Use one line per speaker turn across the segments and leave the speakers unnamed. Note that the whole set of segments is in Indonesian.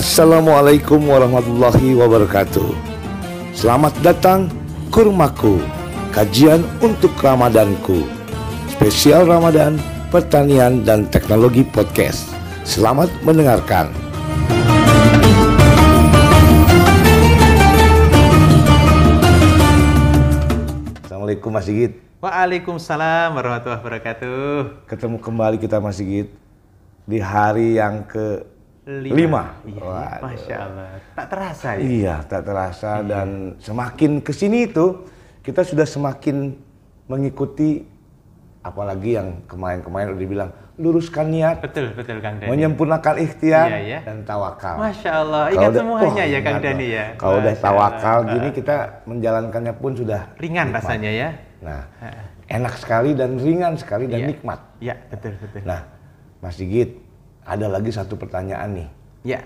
Assalamualaikum warahmatullahi wabarakatuh. Selamat datang Kurmaku, kajian untuk Ramadanku. Spesial Ramadan, pertanian dan teknologi podcast. Selamat mendengarkan. Assalamualaikum Mas Sigit.
Waalaikumsalam warahmatullahi wabarakatuh.
Ketemu kembali kita Mas Sigit di hari yang ke lima.
Iya,
Waduh.
Masya Allah. Tak terasa ya?
Iya, tak terasa dan semakin ke sini itu kita sudah semakin mengikuti apalagi yang kemarin-kemarin udah bilang luruskan niat,
Betul, betul Kang Dani.
menyempurnakan ikhtiar
Iya, iya.
dan tawakal.
Masya Allah. Ingat
udah-
semuanya
wah,
ya Kang Dani ya.
Kalau udah tawakal
Allah.
gini kita menjalankannya pun sudah
Ringan
nikmat.
rasanya ya.
Nah, enak sekali dan ringan sekali dan
Iya.
nikmat.
Iya, betul, betul.
Nah, Mas Sigit, ada lagi satu pertanyaan nih.
Ya,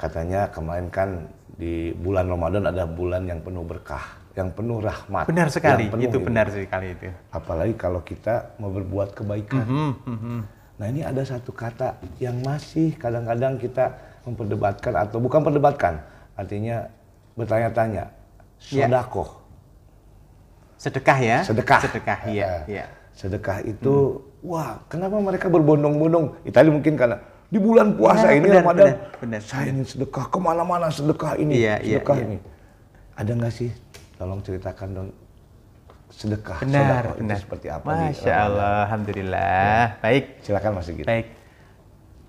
Katanya kemarin kan di bulan Ramadan ada bulan yang penuh berkah, yang penuh rahmat.
benar sekali.
penuh
Itu
ini.
benar sekali itu.
Apalagi kalau kita mau berbuat kebaikan.
Hmm, hmm, hmm.
Nah ini ada satu kata yang masih kadang-kadang kita memperdebatkan atau bukan perdebatkan, artinya bertanya-tanya.
Ya.
Sodakoh.
Sedekah ya?
Sedekah.
Sedekah, iya. Iya.
Sedekah itu, wah kenapa mereka berbondong-bondong? Itali mungkin karena di bulan puasa
Benar,
ini
benar,
Ramadan,
benar, benar,
saya ingin sedekah ke mana-mana sedekah ini,
Iya, iya,
sedekah
iya.
ini. Ada nggak sih? Tolong ceritakan dong sedekah.
Benar,
sedekah itu
benar.
seperti apa?
Masya? Allah, Alhamdulillah. Baik,
Silakan Mas Sigit.
baik.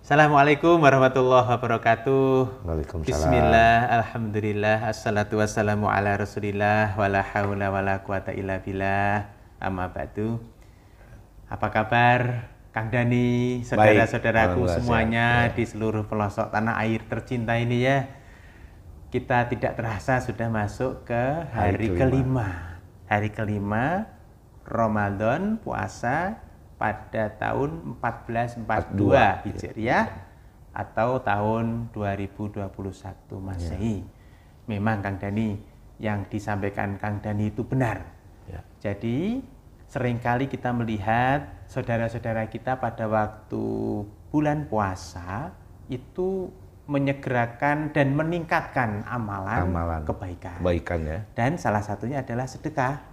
Assalamualaikum warahmatullahi wabarakatuh.
Waalaikumsalam.
Bismillah, Alhamdulillah, Assalatu wassalamu ala rasulillah, Wala hawla wala quwata illa billah, amma ba'du. Apa kabar Kang Dani, saudara-saudaraku semuanya
sehat.
di seluruh pelosok tanah air tercinta ini ya. Kita tidak terasa sudah masuk ke
Hari
hari,
kelima.
kelima. Hari kelima Ramadan puasa pada tahun 1442 Hijriah atau tahun 2021 Masehi. Memang Kang Dani yang disampaikan Kang Dani itu benar.
Ya.
Jadi sering kali kita melihat saudara-saudara kita pada waktu bulan puasa itu menyegerakan dan meningkatkan amalan,
Amalan.
kebaikan.
Kebaikan ya.
Dan salah satunya adalah sedekah.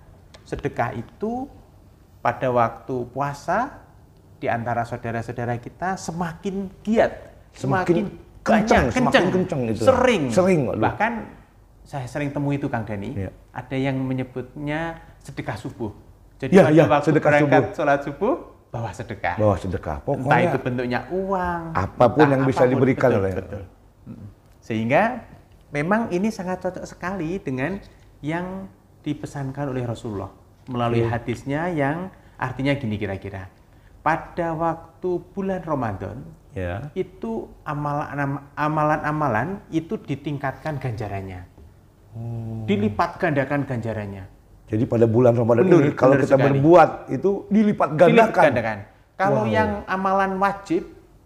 Sedekah itu pada waktu puasa di antara saudara-saudara kita semakin giat,
Semakin
semakin,
kencang,
banyak,
semakin kencang itu.
Sering.
Sering, waduh.
Bahkan saya sering temui itu Kang Dani.
Iya.
Ada yang menyebutnya sedekah subuh. Jadi pada
iya,
waktu
sedekah
berangkat
subuh.
sholat subuh bawa sedekah.
Bawa sedekah.
Entah
Pokoknya
itu bentuknya uang,
apa pun
entah
yang bisa
apa pun.
diberikan
Betul,
oleh-
betul. Sehingga memang ini sangat cocok sekali dengan yang dipesankan oleh Rasulullah melalui
Iya.
hadisnya yang artinya gini kira-kira. Pada waktu bulan Ramadan
ya.
itu amalan- amalan-amalan itu ditingkatkan ganjarannya.
Hmm.
Dilipat gandakan ganjarannya.
Jadi pada bulan Ramadan
Benar,
ini kalau kita
sekali.
berbuat itu dilipat
Dilipat
gandakan.
gandakan. Kalau
Wow.
yang amalan wajib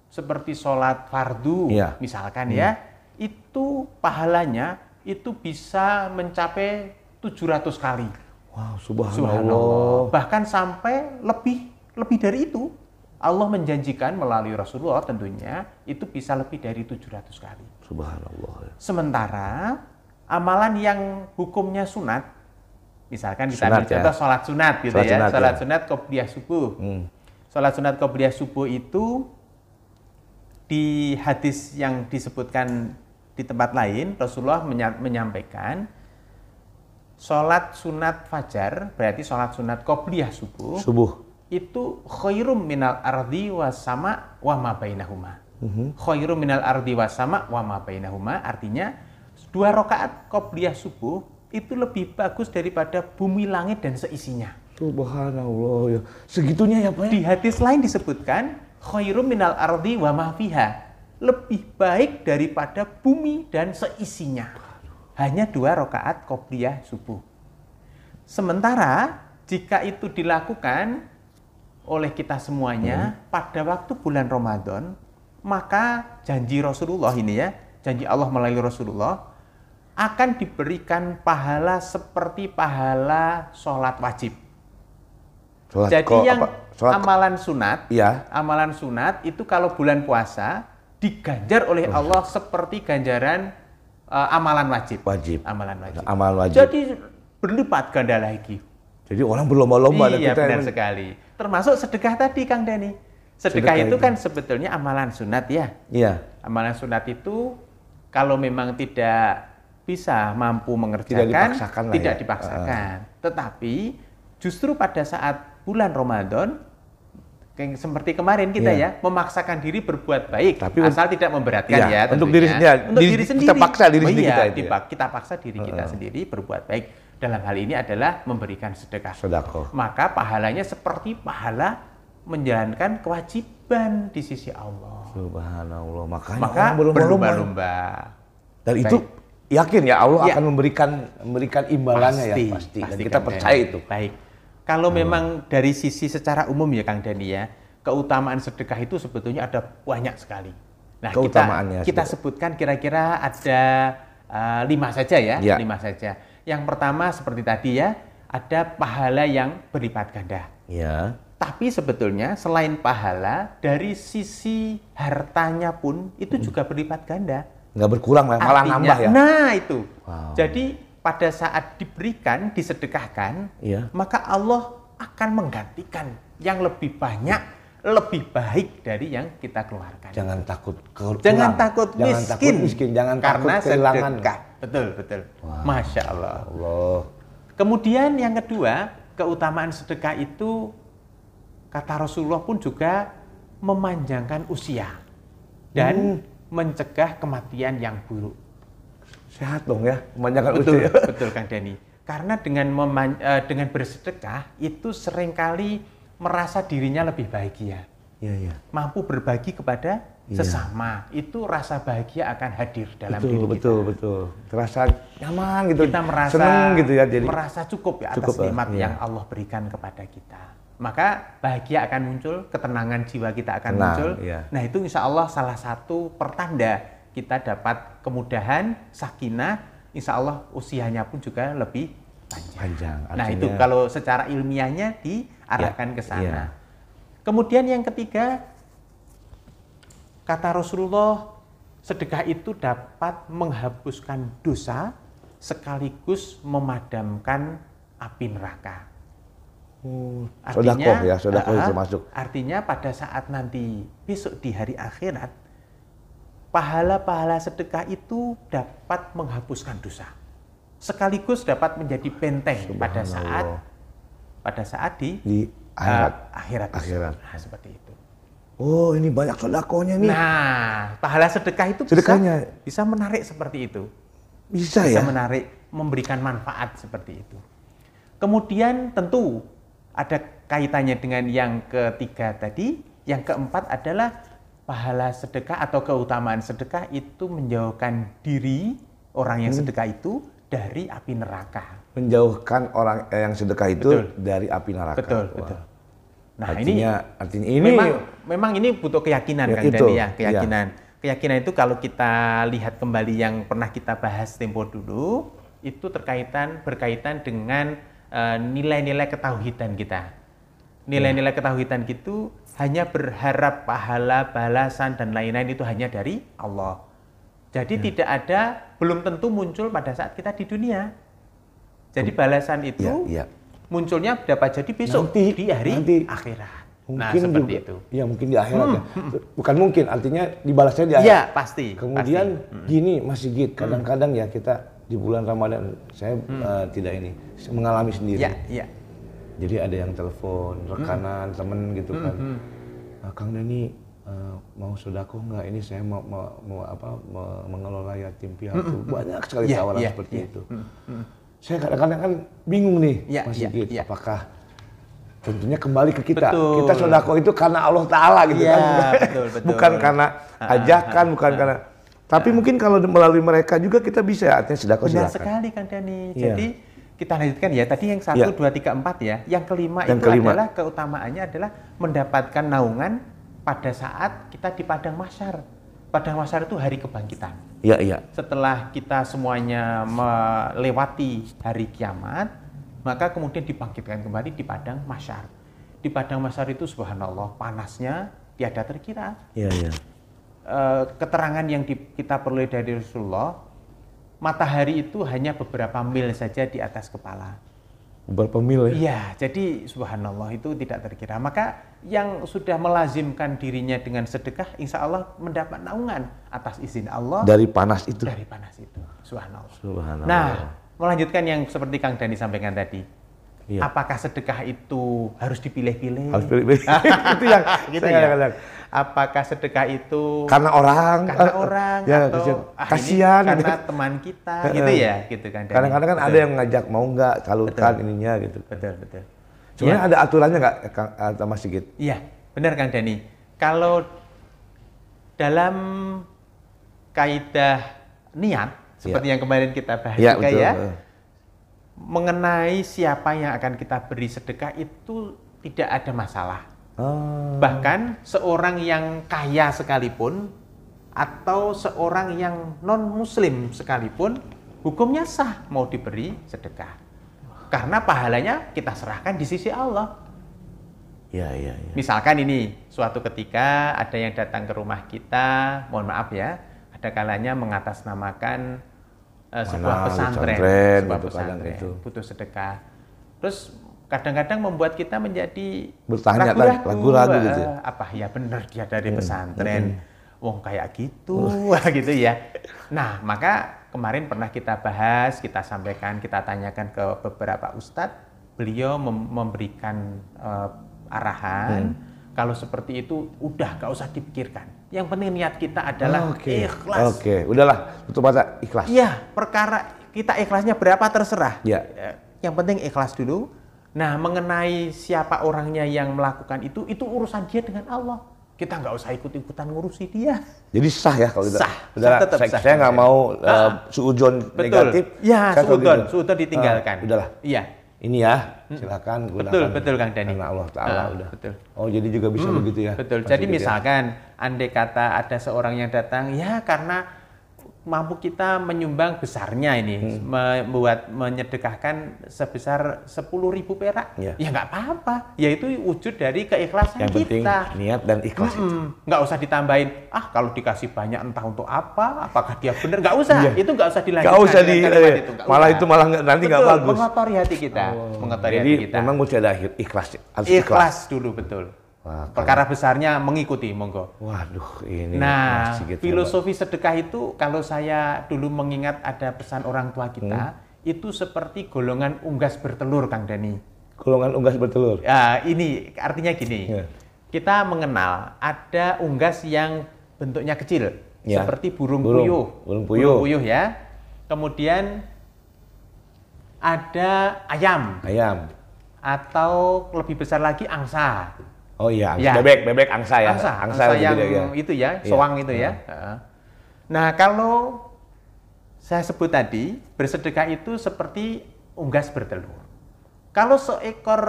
seperti sholat fardu
Iya.
misalkan ya, itu pahalanya itu bisa mencapai 700 kali.
Wow, subhanallah.
Subhanallah. Bahkan sampai lebih lebih dari itu. Allah menjanjikan melalui Rasulullah tentunya itu bisa lebih dari 700 kali.
Subhanallah.
Sementara amalan yang hukumnya sunat, misalkan kita
Sunat
ambil
ya.
contoh sholat sunat gitu
Sholat
ya,
sunat,
sholat
ya.
sunat qobliyah subuh.
Hmm.
Sholat sunat qobliyah subuh itu di hadis yang disebutkan di tempat lain Rasulullah menya- menyampaikan sholat sunat fajar berarti sholat sunat qobliyah subuh
Subuh.
itu khairum minal ardi was sama wa ma bainahuma.
Mhm.
Khairum minal ardi was sama wa ma bainahuma artinya dua rakaat qobliyah subuh itu lebih bagus daripada bumi langit dan seisinya.
Subhanallah ya. Segitunya ya Pak ya?
Di hadis lain disebutkan khairum minal ardi wa ma fiha. Lebih baik daripada bumi dan seisinya. Hanya dua rakaat qobliyah subuh. Sementara jika itu dilakukan oleh kita semuanya pada waktu bulan Ramadan, maka janji Rasulullah ini ya, janji Allah melalui Rasulullah akan diberikan pahala seperti pahala sholat wajib.
Sholat
Jadi
ko-
yang
apa? Sholat
amalan sunat,
Iya.
amalan sunat itu kalau bulan puasa diganjar oleh Allah seperti ganjaran uh, amalan wajib.
Wajib.
Amalan wajib.
Amalan wajib.
Jadi berlipat ganda lagi.
Jadi orang berlomba-lomba
iya,
kita
benar
emang-
sekali. Termasuk sedekah tadi, Kang Dani. Sedekah,
Sedekah
itu
itu.
kan sebetulnya amalan sunat ya.
Iya.
Amalan sunat itu kalau memang tidak bisa mampu mengerjakan,
dipaksakan lah
tidak
ya.
dipaksakan. Tetapi justru pada saat bulan Ramadan, kayak seperti kemarin kita ya,
Iya.
memaksakan diri berbuat baik,
Tapi
asal tidak memberatkan
Iya,
ya.
untuk
tentunya.
diri sendiri.
Untuk
Diri-
diri
kita
sendiri.
paksa diri
Oh
sendiri
iya,
kita itu ya.
dipak- kita paksa diri kita sendiri berbuat baik. Dalam hal ini adalah memberikan sedekah
Sedekah.
maka pahalanya seperti pahala menjalankan kewajiban di sisi Allah.
Subhanallah. Makanya
Maka
berlomba-lomba. Dan itu yakin ya Allah
Ya.
akan memberikan memberikan imbalannya ya pasti. Dan kita
Kang
percaya
Dani.
itu.
Baik. Kalau memang dari sisi secara umum ya Kang Dani ya, keutamaan sedekah itu sebetulnya ada banyak sekali. Nah,
Keutamaannya
kita, kita
sedekah.
sebutkan kira-kira ada uh, lima saja ya,
Ya.
lima saja. Yang pertama seperti tadi ya, ada pahala yang berlipat ganda.
Ya.
Tapi sebetulnya selain pahala, dari sisi hartanya pun itu juga berlipat ganda.
Nggak berkurang lah, malah
Artinya-
nambah ya.
Nah itu.
Wow.
Jadi pada saat diberikan, disedekahkan,
Iya.
maka Allah akan menggantikan yang lebih banyak, lebih baik dari yang kita keluarkan.
Jangan takut ke-
Jangan takut
jangan
miskin.
takut miskin, jangan
karena
takut kehilangan.
sedekah. Betul, betul. Masya Allah.
Allah.
Kemudian yang kedua, keutamaan sedekah itu kata Rasulullah pun juga memanjangkan usia dan
Hmm.
Mencegah kematian yang buruk.
Sehat dong ya, kebanyakan
Betul,
usia.
betul Kang Dani. Karena dengan meman- eh, dengan bersedekah itu sering kali merasa dirinya lebih bahagia,
Iya, iya.
mampu berbagi kepada
Iya.
sesama. Itu rasa bahagia akan hadir dalam
Betul,
diri kita.
betul, betul. Terasa nyaman gitu.
kita merasa
seneng gitu ya jadi.
merasa cukup ya atas
Cukup, Pak.
nikmat
Iya.
yang Allah berikan kepada kita. Maka bahagia akan muncul, ketenangan jiwa kita akan
Tenang,
muncul.
iya.
Nah itu insya Allah salah satu pertanda kita dapat kemudahan, sakinah. Insya Allah usianya pun juga lebih panjang.
Panjang,
Nah
artinya-
itu kalau secara ilmiahnya diarahkan
Iya,
ke sana.
iya.
Kemudian yang ketiga, kata Rasulullah, sedekah itu dapat menghapuskan dosa sekaligus memadamkan api neraka.
Oh, Sodakoh ya, sodakoh
Ah,
itu masuk.
Artinya pada saat nanti besok di hari akhirat, pahala-pahala sedekah itu dapat menghapuskan dosa. Sekaligus dapat menjadi benteng pada saat pada saat di,
Di akhirat.
ah, akhirat.
Akhirat.
Nah, seperti itu.
Oh, ini banyak sodakohnya nih.
Nah, pahala sedekah itu
Sedekahnya.
bisa bisa menarik seperti itu.
bisa,
bisa
ya?
menarik, memberikan manfaat seperti itu. Kemudian tentu ada kaitannya dengan yang ketiga tadi. Yang keempat adalah pahala sedekah atau keutamaan sedekah itu menjauhkan diri orang
Hmm.
yang sedekah itu dari api neraka.
Menjauhkan orang eh, yang sedekah itu
Betul.
dari api neraka.
Betul,
Wah.
betul. Nah,
artinya,
ini
artinya ini
memang memang ini butuh keyakinan
Ya,
kan
itu,
Dani ya,
iya.
keyakinan. Keyakinan itu kalau kita lihat kembali yang pernah kita bahas tempo dulu, itu terkaitan berkaitan dengan eh, nilai-nilai ketauhidan kita. Nilai-nilai ketauhidan itu hanya berharap pahala, balasan dan lain-lain itu hanya dari Allah. Jadi
Ya.
tidak ada belum tentu muncul pada saat kita di dunia. Jadi balasan itu
Iya, iya.
munculnya dapat jadi besok
Nanti,
di hari
nanti.
akhirat.
mungkin
nah, seperti
juga,
itu.
Iya, mungkin di akhirat ya. Bukan mungkin, artinya dibalasnya di akhirat.
Iya, pasti.
Kemudian
pasti.
gini Mas Sigit, kadang-kadang ya kita di bulan Ramadan saya eh, tidak ini mengalami sendiri.
Iya, iya.
Jadi ada yang telepon rekanan temen gitu kan, "Ah, Kang Dani eh, mau sodako nggak? Ini saya mau, mau, mau apa mau mengelola yatim piatu. Banyak sekali
Iya,
tawaran
iya,
seperti
iya.
itu. Saya kadang-kadang kan bingung nih,
Iya,
Mas
iya,
Sigit,
iya.
apakah tentunya kembali ke kita.
Betul.
Kita sodako itu karena Allah Taala gitu
Iya,
kan,
betul, betul.
bukan karena ajakan, bukan karena. Tapi mungkin kalau melalui mereka juga kita bisa ya, artinya sodako
Benar
silakan.
sekali Kang Dani.
Iya.
Jadi kita lanjutkan ya. Tadi yang satu,
Iya.
dua, tiga, empat ya. Yang kelima
Yang
itu
kelima.
adalah keutamaannya adalah mendapatkan naungan pada saat kita di padang masyar. Padang masyar itu hari kebangkitan.
Iya, iya.
Setelah kita semuanya melewati hari kiamat, maka kemudian dibangkitkan kembali di padang masyar. Di padang masyar itu subhanallah panasnya tiada terkira.
Iya, iya.
Eh, keterangan yang di- kita peroleh dari Rasulullah, matahari itu hanya beberapa mil saja di atas kepala.
Berapa mil ya?
Iya, jadi subhanallah itu tidak terkira. Maka yang sudah melazimkan dirinya dengan sedekah, insya Allah mendapat naungan atas izin Allah
Dari panas itu.
dari panas itu. Subhanallah.
Subhanallah.
Nah, melanjutkan yang seperti Kang Dani sampaikan tadi.
Iya.
Apakah sedekah itu harus dipilih-pilih?
harus pilih-pilih. itu yang
gitu
saya
ya. Apakah sedekah itu
Karena orang.
karena
eh,
orang
ya,
atau
kasihan.
ah,
kasihan.
karena teman kita gitu ya, gitu kan.
Kadang-kadang kan ada
Betul.
yang ngajak mau nggak salurkan ininya gitu.
betul betul.
Sebenarnya ada aturannya nggak Kang atau Mas Sigit?
Iya, benar Kang Dani. Kalau dalam kaidah niat seperti yang kemarin kita bahas
Iya,
juga
betul.
ya,
Eh.
mengenai siapa yang akan kita beri sedekah itu tidak ada masalah.
Oh.
Bahkan seorang yang kaya sekalipun atau seorang yang non muslim sekalipun hukumnya sah mau diberi sedekah. Karena pahalanya kita serahkan di sisi Allah.
Iya, iya, iya.
Misalkan ini suatu ketika ada yang datang ke rumah kita, mohon maaf ya, ada kalanya mengatasnamakan eh, sebuah
Mana,
pesantren,
pesantren,
sebuah
gitu,
pesantren,
gitu.
butuh sedekah. Terus kadang-kadang membuat kita menjadi
Bertanya,
ragu-ragu,
gitu ya?
eh, apa ya benar dia dari pesantren, wong kayak gitu, gitu ya. Nah maka kemarin pernah kita bahas, kita sampaikan, kita tanyakan ke beberapa ustadz, beliau mem- memberikan eh, arahan. Kalau seperti itu udah gak usah dipikirkan. Yang penting niat kita adalah
Oke.
ikhlas.
Oke, udahlah tutup mata ikhlas.
Iya, perkara kita ikhlasnya berapa terserah.
Iya.
Eh, Yang penting ikhlas dulu. Nah, mengenai siapa orangnya yang melakukan itu, itu urusan dia dengan Allah. Kita nggak usah ikut-ikutan ngurusi dia.
Jadi sah ya kalau kita.
Sah.
Udahlah,
Sah, tetap
saya,
sah.
saya nggak mau
Ah.
uh, suujon negatif.
Ya,
selalu
suudon,
gitu.
suudon ditinggalkan.
Ah, udahlah.
Iya.
Ini ya, silakan gunakan.
Betul, betul Kang Dani.
Karena Allah Taala
Ah,
udah.
betul.
Oh, jadi juga bisa begitu ya.
Betul. Jadi
Sigit ya?
misalkan andai kata ada seorang yang datang, ya karena mampu kita menyumbang besarnya ini,
Hmm.
membuat menyedekahkan sebesar 10.000 ribu perak,
Ya.
ya nggak apa-apa. Ya itu wujud dari keikhlasan
Yang penting
kita.
niat dan ikhlas itu.
Mm-mm. nggak usah ditambahin ah kalau dikasih banyak entah untuk apa apakah dia benar nggak usah itu nggak usah dilanjutkan
Nggak usah di, eh,
itu,
malah
usah.
itu malah nanti nggak bagus. Oh.
mengotori hati kita mengotori
Jadi
hati kita
memang mesti ada ikhlas. Harus ikhlas.
ikhlas dulu betul
Wah,
perkara besarnya mengikuti monggo
Waduh, ini
nah filosofi sedekah itu kalau saya dulu mengingat ada pesan orang tua kita
Hmm.
itu seperti golongan unggas bertelur Kang Dani
golongan unggas bertelur.
Ya, ini artinya gini.
Ya.
Kita mengenal ada unggas yang bentuknya kecil,
Ya.
seperti burung,
Burung,
puyuh.
burung puyuh.
ya. Kemudian ada ayam
Ayam.
atau lebih besar lagi angsa.
Oh iya, angsa.
Ya.
bebek, bebek angsa ya.
Angsa,
angsa,
angsa yang
ya.
itu ya,
Iya.
soang itu ya. Heeh. Nah, kalau saya sebut tadi, bersedekah itu seperti unggas bertelur. Kalau seekor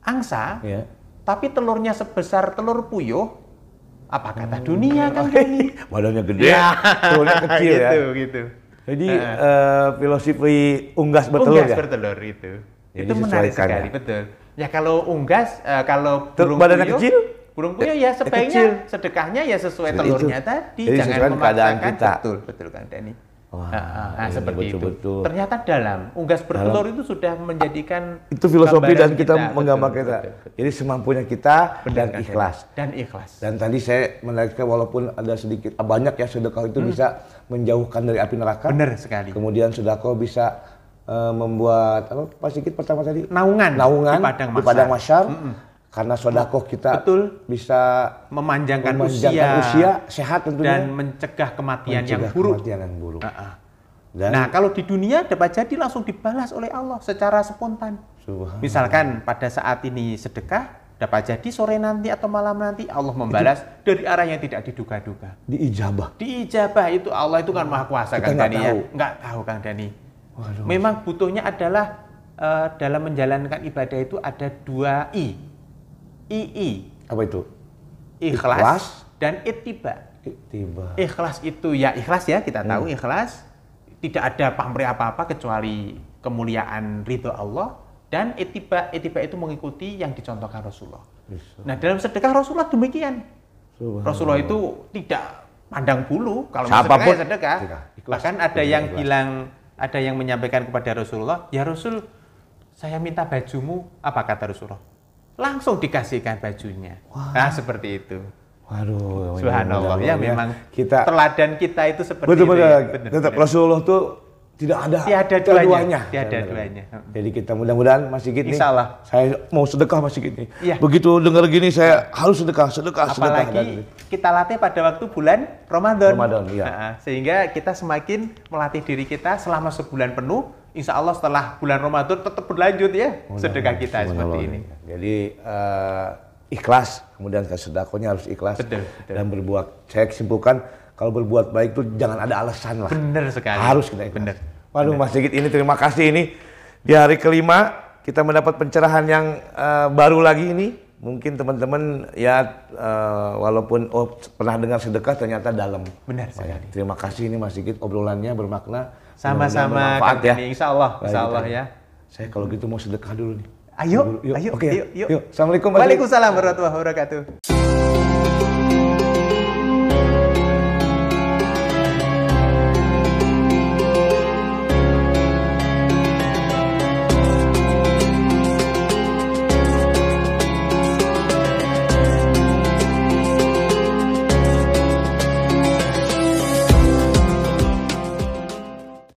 angsa,
Iya.
tapi telurnya sebesar telur puyuh, apa kata dunia kan ini?
Badannya gede, telurnya kecil ya.
gitu, gitu.
Jadi eh, filosofi unggas bertelur
unggas
ya.
bertelur itu.
Jadi
itu menarik sekali,
ya.
betul. Ya kalau unggas, eh, kalau burung
badannya
puyuh,
kecil?
burung puyuh ya
kecil.
sebaiknya sedekahnya ya sesuai
Seperti
telurnya
itu.
tadi,
Jadi
jangan memaksakan.
kita.
Betul, betul Kang Dani.
Wah,
Nah, nah, seperti
betul-betul.
itu. Ternyata dalam unggas bertelur itu sudah menjadikan
Itu filosofi dan kita,
betul,
menggambar kita.
betul, betul.
Jadi semampunya kita
Benar,
dan ikhlas.
Dan ikhlas.
Dan tadi saya menariknya walaupun ada sedikit banyak ya sedekah itu bisa menjauhkan dari api neraka.
Hmm. Benar sekali.
Kemudian sedekah bisa eh, membuat apa Pak Sigit pertama tadi?
Naungan,
Naungan
di padang
di
mahsyar.
padang mahsyar. Karena sedekah kita
Betul.
bisa
Memanjangkan,
memanjangkan
usia,
usia, sehat tentunya
dan mencegah kematian yang
mencegah
buruk.
kematian yang buruk.
Ah, ah.
Dan
Nah, kalau di dunia dapat jadi langsung dibalas oleh Allah secara spontan. Misalkan pada saat ini sedekah, dapat jadi sore nanti atau malam nanti Allah membalas dari arah yang tidak diduga-duga.
diijabah.
Diijabah itu Allah itu kan maha kuasa
Kita
Kang
nggak
Dani ya.
tahu.
Nggak tahu Kang Dani.
Waduh.
Memang butuhnya adalah eh, dalam menjalankan ibadah itu ada dua I. II,
Apa itu?
ikhlas,
Ikhlas.
dan ittiba.
Tiba.
Ikhlas itu ya ikhlas ya kita tahu ikhlas tidak ada pamrih apa-apa kecuali kemuliaan ridho Allah dan etiba etiba itu mengikuti yang dicontohkan Rasulullah.
Bisa.
Nah dalam sedekah Rasulullah demikian. Rasulullah itu tidak pandang bulu kalau Siapa
pun,
sedekah sedekah.
Ikhlas.
Bahkan ada
Ikhlas.
yang bilang ada yang menyampaikan kepada Rasulullah, "Ya Rasul, saya minta bajumu." Apa kata Rasulullah? Langsung dikasihkan bajunya. Nah, seperti itu.
Waduh,
Subhanallah. Ya
mudah-mudahan
memang
kita
teladan kita itu seperti
betul
itu.
betul
ya.
Rasulullah tuh tidak ada
Tiada duanya. Tiada duanya.
Jadi kita mudah-mudahan Mas Sigit nih,
Insya Allah.
saya mau sedekah Mas Sigit nih.
Iya.
Begitu dengar gini saya harus sedekah, sedekah, sedekah.
Apalagi kita latih pada waktu bulan Ramadan.
Ramadan, iya.
Nah, sehingga kita semakin melatih diri kita selama sebulan penuh. Insya Allah setelah bulan Ramadan tetap berlanjut ya sedekah kita seperti
Subhanallah.
ini.
Jadi eh, ikhlas, kemudian sedekahnya harus ikhlas
Betul, betul.
dan berbuat. Saya simpulkan kalau berbuat baik itu jangan ada alasan lah.
Benar sekali.
Harus kita ikhlas.
Benar.
Waduh Mas Sigit ini terima kasih ini di hari kelima kita mendapat pencerahan yang eh, baru lagi ini. Mungkin teman-teman ya eh, walaupun oh pernah dengar sedekah ternyata dalam.
Benar
Oh, ya.
sekali.
Terima kasih ini Mas Sigit obrolannya bermakna.
Sama-sama Kang Denny. Insya Allah, insya Allah ya.
Saya kalau gitu mau sedekah dulu nih.
Ayo,
Yuk,
ayo,
oke ya.
yuk, yuk.
Yuk. Assalamualaikum.
Waalaikumsalam warahmatullahi wabarakatuh.